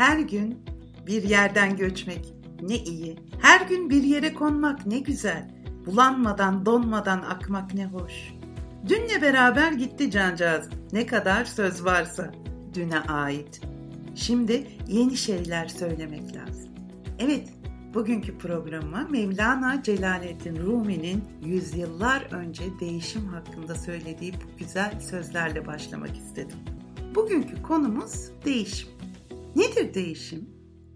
Her gün bir yerden göçmek ne iyi. Her gün bir yere konmak ne güzel. Bulanmadan, donmadan akmak ne hoş. Dünle beraber gitti cancağız. Ne kadar söz varsa düne ait. Şimdi yeni şeyler söylemek lazım. Evet, bugünkü programıma Mevlana Celaleddin Rumi'nin yüzyıllar önce değişim hakkında söylediği bu güzel sözlerle başlamak istedim. Bugünkü konumuz değişim. Nedir değişim?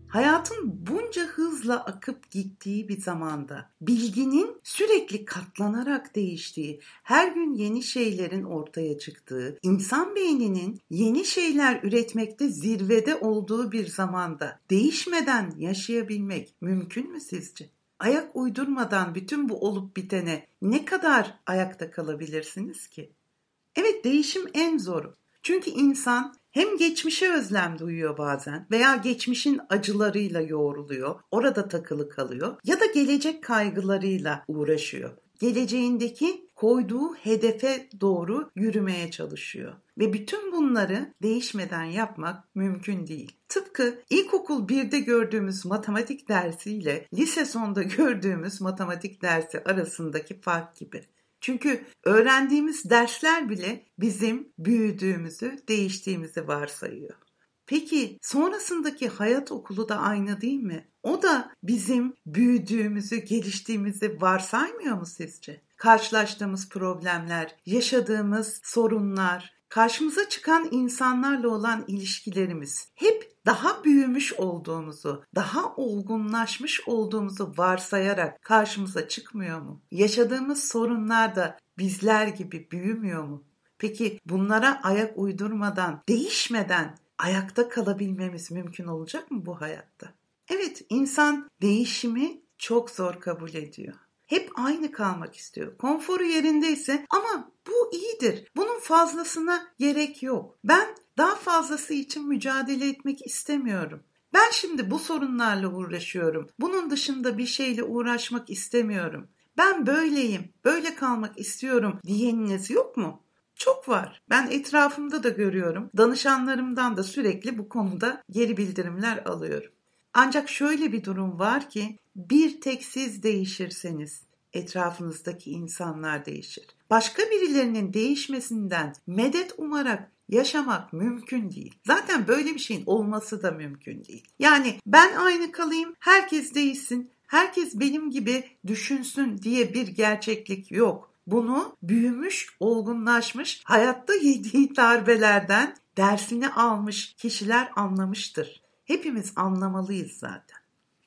Hayatın bunca hızla akıp gittiği bir zamanda bilginin sürekli katlanarak değiştiği, her gün yeni şeylerin ortaya çıktığı, insan beyninin yeni şeyler üretmekte zirvede olduğu bir zamanda değişmeden yaşayabilmek mümkün mü sizce? Ayak uydurmadan bütün bu olup bitene ne kadar ayakta kalabilirsiniz ki? Evet değişim en zoru. Çünkü insan hem geçmişe özlem duyuyor bazen veya geçmişin acılarıyla yoğruluyor, orada takılı kalıyor ya da gelecek kaygılarıyla uğraşıyor. Geleceğindeki koyduğu hedefe doğru yürümeye çalışıyor. Ve bütün bunları değişmeden yapmak mümkün değil. Tıpkı ilkokul 1'de gördüğümüz matematik dersiyle lise sonunda gördüğümüz matematik dersi arasındaki fark gibi. Çünkü öğrendiğimiz dersler bile bizim büyüdüğümüzü, değiştiğimizi varsayıyor. Peki sonrasındaki hayat okulu da aynı değil mi? O da bizim büyüdüğümüzü, geliştiğimizi varsaymıyor mu sizce? Karşılaştığımız problemler, yaşadığımız sorunlar, karşımıza çıkan insanlarla olan ilişkilerimiz hep daha büyümüş olduğumuzu, daha olgunlaşmış olduğumuzu varsayarak karşımıza çıkmıyor mu? Yaşadığımız sorunlar da bizler gibi büyümüyor mu? Peki bunlara ayak uydurmadan, değişmeden ayakta kalabilmemiz mümkün olacak mı bu hayatta? Evet, insan değişimi çok zor kabul ediyor. Hep aynı kalmak istiyor. Konforu yerindeyse ama bu iyidir. Bunun fazlasına gerek yok. Ben daha fazlası için mücadele etmek istemiyorum. Ben şimdi bu sorunlarla uğraşıyorum. Bunun dışında bir şeyle uğraşmak istemiyorum. Ben böyleyim, böyle kalmak istiyorum diyeniniz yok mu? Çok var. Ben etrafımda da görüyorum. Danışanlarımdan da sürekli bu konuda geri bildirimler alıyorum. Ancak şöyle bir durum var ki bir tek siz değişirseniz etrafınızdaki insanlar değişir. Başka birilerinin değişmesinden medet umarak yaşamak mümkün değil. Zaten böyle bir şeyin olması da mümkün değil. Yani ben aynı kalayım, herkes değişsin, herkes benim gibi düşünsün diye bir gerçeklik yok. Bunu büyümüş, olgunlaşmış, hayatta yediği darbelerden dersini almış kişiler anlamıştır. Hepimiz anlamalıyız zaten.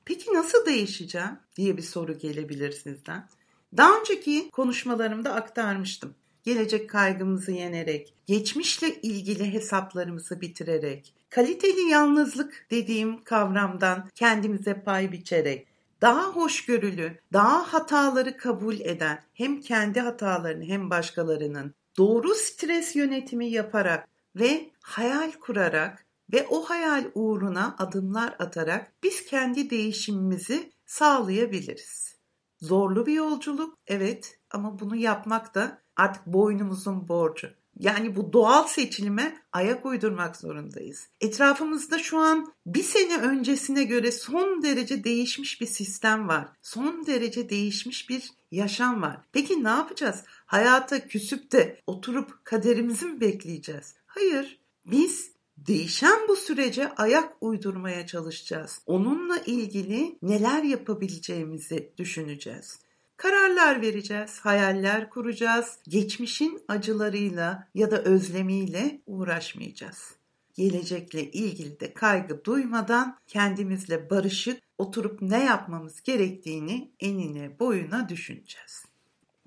Peki nasıl değişeceğim diye bir soru gelebilir sizden. Daha önceki konuşmalarımda aktarmıştım. Gelecek kaygımızı yenerek, geçmişle ilgili hesaplarımızı bitirerek, kaliteli yalnızlık dediğim kavramdan kendimize pay biçerek, daha hoşgörülü, daha hataları kabul eden, hem kendi hatalarını hem başkalarının doğru stres yönetimi yaparak ve hayal kurarak ve o hayal uğruna adımlar atarak biz kendi değişimimizi sağlayabiliriz. Zorlu bir yolculuk evet ama bunu yapmak da artık boynumuzun borcu. Yani bu doğal seçilime ayak uydurmak zorundayız. Etrafımızda şu an bir sene öncesine göre son derece değişmiş bir sistem var. Son derece değişmiş bir yaşam var. Peki ne yapacağız? Hayata küsüp de oturup kaderimizi mi bekleyeceğiz? Hayır. Biz Değişen bu sürece ayak uydurmaya çalışacağız. Onunla ilgili neler yapabileceğimizi düşüneceğiz. Kararlar vereceğiz, hayaller kuracağız. Geçmişin acılarıyla ya da özlemiyle uğraşmayacağız. Gelecekle ilgili de kaygı duymadan kendimizle barışık oturup ne yapmamız gerektiğini enine boyuna düşüneceğiz.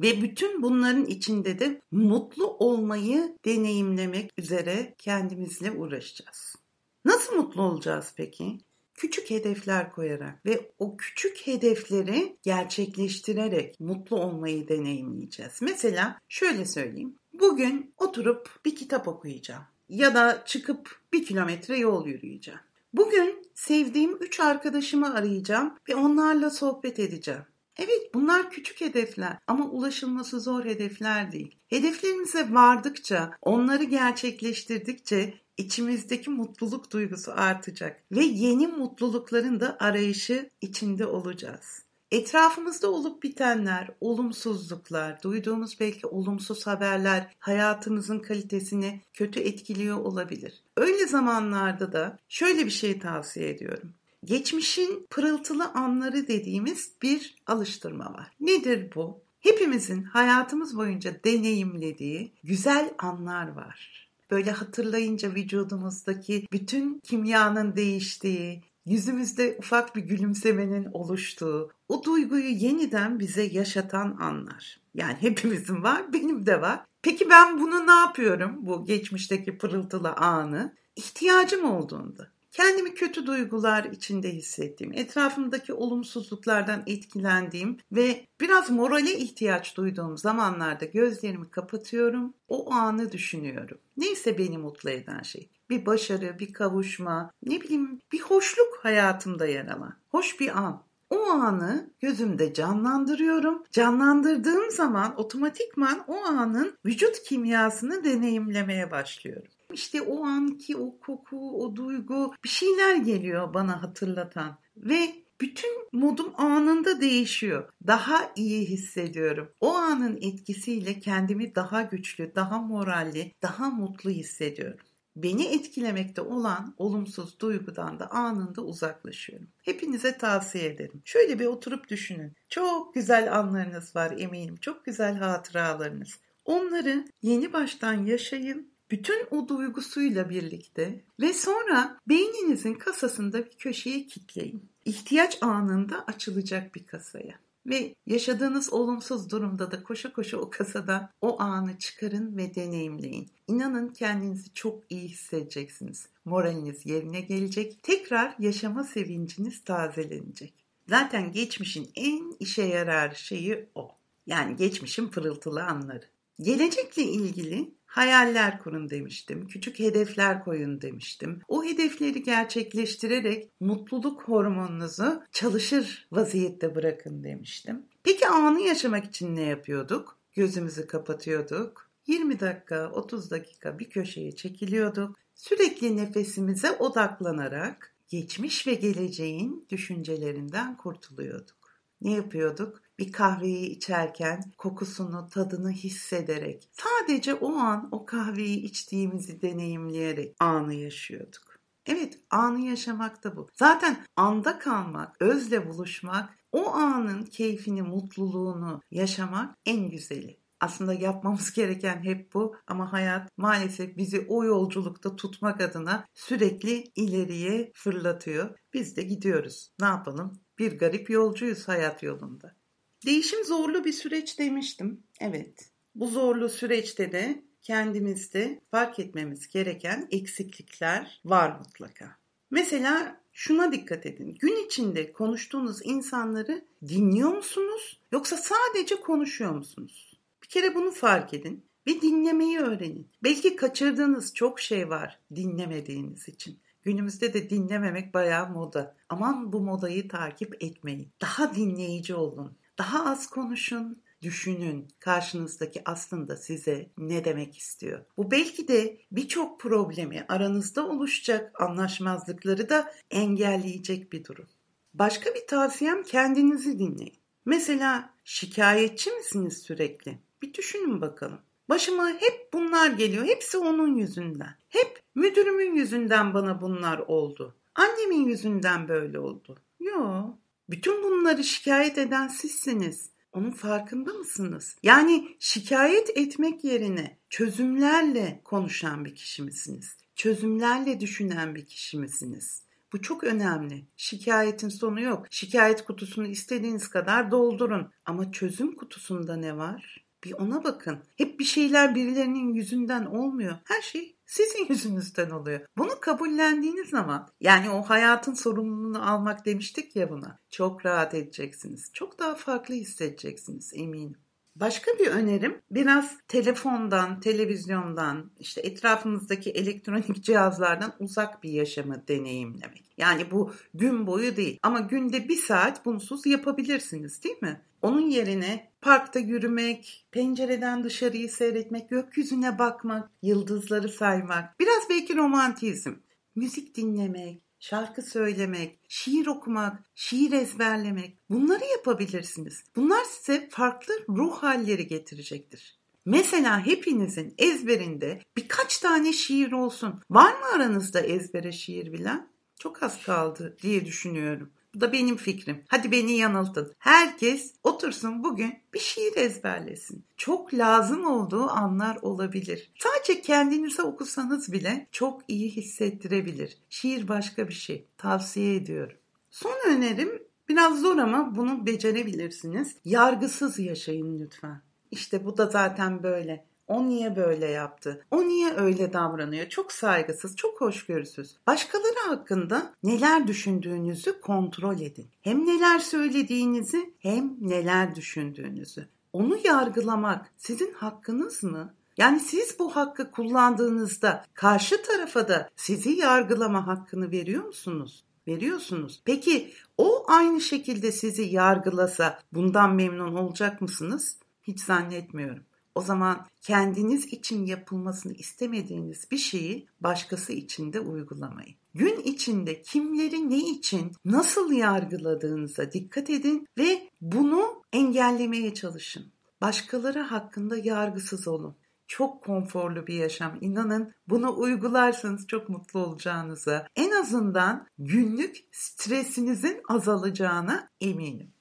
Ve bütün bunların içinde de mutlu olmayı deneyimlemek üzere kendimizle uğraşacağız. Nasıl mutlu olacağız peki? Küçük hedefler koyarak ve o küçük hedefleri gerçekleştirerek mutlu olmayı deneyimleyeceğiz. Mesela şöyle söyleyeyim. Bugün oturup bir kitap okuyacağım ya da çıkıp bir kilometre yol yürüyeceğim. Bugün sevdiğim üç arkadaşımı arayacağım ve onlarla sohbet edeceğim. Evet bunlar küçük hedefler ama ulaşılması zor hedefler değil. Hedeflerimize vardıkça, onları gerçekleştirdikçe içimizdeki mutluluk duygusu artacak ve yeni mutlulukların da arayışı içinde olacağız. Etrafımızda olup bitenler, olumsuzluklar, duyduğumuz belki olumsuz haberler hayatımızın kalitesini kötü etkiliyor olabilir. Öyle zamanlarda da şöyle bir şey tavsiye ediyorum. Geçmişin pırıltılı anları dediğimiz bir alıştırma var. Nedir bu? Hepimizin hayatımız boyunca deneyimlediği güzel anlar var. Böyle hatırlayınca vücudumuzdaki bütün kimyanın değiştiği, yüzümüzde ufak bir gülümsemenin oluştuğu, o duyguyu yeniden bize yaşatan anlar. Yani hepimizin var, benim de var. Peki ben bunu ne yapıyorum bu geçmişteki pırıltılı anı? İhtiyacım olduğunda kendimi kötü duygular içinde hissettiğim, etrafımdaki olumsuzluklardan etkilendiğim ve biraz morale ihtiyaç duyduğum zamanlarda gözlerimi kapatıyorum, o anı düşünüyorum. Neyse beni mutlu eden şey. Bir başarı, bir kavuşma, ne bileyim bir hoşluk hayatımda yer alan. Hoş bir an. O anı gözümde canlandırıyorum. Canlandırdığım zaman otomatikman o anın vücut kimyasını deneyimlemeye başlıyorum. İşte o anki o koku, o duygu bir şeyler geliyor bana hatırlatan ve bütün modum anında değişiyor. Daha iyi hissediyorum. O anın etkisiyle kendimi daha güçlü, daha moralli, daha mutlu hissediyorum. Beni etkilemekte olan olumsuz duygudan da anında uzaklaşıyorum. Hepinize tavsiye ederim. Şöyle bir oturup düşünün. Çok güzel anlarınız var eminim. Çok güzel hatıralarınız. Onları yeni baştan yaşayın bütün o duygusuyla birlikte ve sonra beyninizin kasasında bir köşeye kitleyin. İhtiyaç anında açılacak bir kasaya. Ve yaşadığınız olumsuz durumda da koşa koşa o kasadan o anı çıkarın ve deneyimleyin. İnanın kendinizi çok iyi hissedeceksiniz. Moraliniz yerine gelecek. Tekrar yaşama sevinciniz tazelenecek. Zaten geçmişin en işe yarar şeyi o. Yani geçmişin pırıltılı anları. Gelecekle ilgili hayaller kurun demiştim. Küçük hedefler koyun demiştim. O hedefleri gerçekleştirerek mutluluk hormonunuzu çalışır vaziyette bırakın demiştim. Peki anı yaşamak için ne yapıyorduk? Gözümüzü kapatıyorduk. 20 dakika, 30 dakika bir köşeye çekiliyorduk. Sürekli nefesimize odaklanarak geçmiş ve geleceğin düşüncelerinden kurtuluyorduk. Ne yapıyorduk? Bir kahveyi içerken kokusunu, tadını hissederek, sadece o an o kahveyi içtiğimizi deneyimleyerek anı yaşıyorduk. Evet, anı yaşamak da bu. Zaten anda kalmak, özle buluşmak, o anın keyfini, mutluluğunu yaşamak en güzeli. Aslında yapmamız gereken hep bu ama hayat maalesef bizi o yolculukta tutmak adına sürekli ileriye fırlatıyor. Biz de gidiyoruz. Ne yapalım? Bir garip yolcuyuz hayat yolunda. Değişim zorlu bir süreç demiştim. Evet. Bu zorlu süreçte de kendimizde fark etmemiz gereken eksiklikler var mutlaka. Mesela şuna dikkat edin. Gün içinde konuştuğunuz insanları dinliyor musunuz yoksa sadece konuşuyor musunuz? Bir kere bunu fark edin ve dinlemeyi öğrenin. Belki kaçırdığınız çok şey var dinlemediğiniz için. Günümüzde de dinlememek bayağı moda. Aman bu modayı takip etmeyin. Daha dinleyici olun. Daha az konuşun, düşünün karşınızdaki aslında size ne demek istiyor. Bu belki de birçok problemi aranızda oluşacak anlaşmazlıkları da engelleyecek bir durum. Başka bir tavsiyem kendinizi dinleyin. Mesela şikayetçi misiniz sürekli? Bir düşünün bakalım. Başıma hep bunlar geliyor. Hepsi onun yüzünden. Hep müdürümün yüzünden bana bunlar oldu. Annemin yüzünden böyle oldu. Yok. Bütün bunları şikayet eden sizsiniz. Onun farkında mısınız? Yani şikayet etmek yerine çözümlerle konuşan bir kişi misiniz? Çözümlerle düşünen bir kişi misiniz? Bu çok önemli. Şikayetin sonu yok. Şikayet kutusunu istediğiniz kadar doldurun. Ama çözüm kutusunda ne var? Bir ona bakın. Hep bir şeyler birilerinin yüzünden olmuyor. Her şey sizin yüzünüzden oluyor. Bunu kabullendiğiniz zaman yani o hayatın sorumluluğunu almak demiştik ya buna. Çok rahat edeceksiniz. Çok daha farklı hissedeceksiniz eminim. Başka bir önerim biraz telefondan, televizyondan, işte etrafımızdaki elektronik cihazlardan uzak bir yaşamı deneyimlemek. Yani bu gün boyu değil ama günde bir saat bunsuz yapabilirsiniz değil mi? Onun yerine parkta yürümek, pencereden dışarıyı seyretmek, gökyüzüne bakmak, yıldızları saymak, biraz belki romantizm, müzik dinlemek, şarkı söylemek, şiir okumak, şiir ezberlemek bunları yapabilirsiniz. Bunlar size farklı ruh halleri getirecektir. Mesela hepinizin ezberinde birkaç tane şiir olsun. Var mı aranızda ezbere şiir bilen? Çok az kaldı diye düşünüyorum. Bu da benim fikrim. Hadi beni yanıltın. Herkes otursun bugün bir şiir ezberlesin. Çok lazım olduğu anlar olabilir. Sadece kendinize okusanız bile çok iyi hissettirebilir. Şiir başka bir şey. Tavsiye ediyorum. Son önerim biraz zor ama bunu becerebilirsiniz. Yargısız yaşayın lütfen. İşte bu da zaten böyle. O niye böyle yaptı? O niye öyle davranıyor? Çok saygısız, çok hoşgörüsüz. Başkaları hakkında neler düşündüğünüzü kontrol edin. Hem neler söylediğinizi hem neler düşündüğünüzü. Onu yargılamak sizin hakkınız mı? Yani siz bu hakkı kullandığınızda karşı tarafa da sizi yargılama hakkını veriyor musunuz? Veriyorsunuz. Peki o aynı şekilde sizi yargılasa bundan memnun olacak mısınız? Hiç zannetmiyorum. O zaman kendiniz için yapılmasını istemediğiniz bir şeyi başkası için de uygulamayın. Gün içinde kimleri ne için nasıl yargıladığınıza dikkat edin ve bunu engellemeye çalışın. Başkaları hakkında yargısız olun. Çok konforlu bir yaşam. İnanın bunu uygularsanız çok mutlu olacağınıza, en azından günlük stresinizin azalacağına eminim.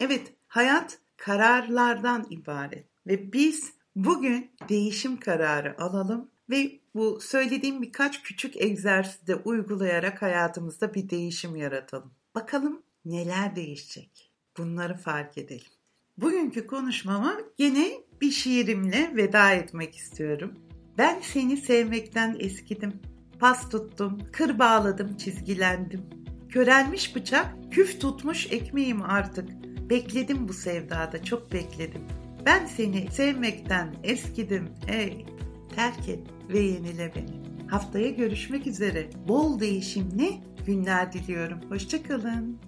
Evet, hayat kararlardan ibaret ve biz bugün değişim kararı alalım ve bu söylediğim birkaç küçük egzersizde uygulayarak hayatımızda bir değişim yaratalım. Bakalım neler değişecek? Bunları fark edelim. Bugünkü konuşmama yine bir şiirimle veda etmek istiyorum. Ben seni sevmekten eskidim. Pas tuttum, kır bağladım, çizgilendim. Körelmiş bıçak, küf tutmuş ekmeğim artık. Bekledim bu sevdada, çok bekledim. Ben seni sevmekten eskidim ey. Terk et ve yenile beni. Haftaya görüşmek üzere. Bol değişimli günler diliyorum. Hoşçakalın.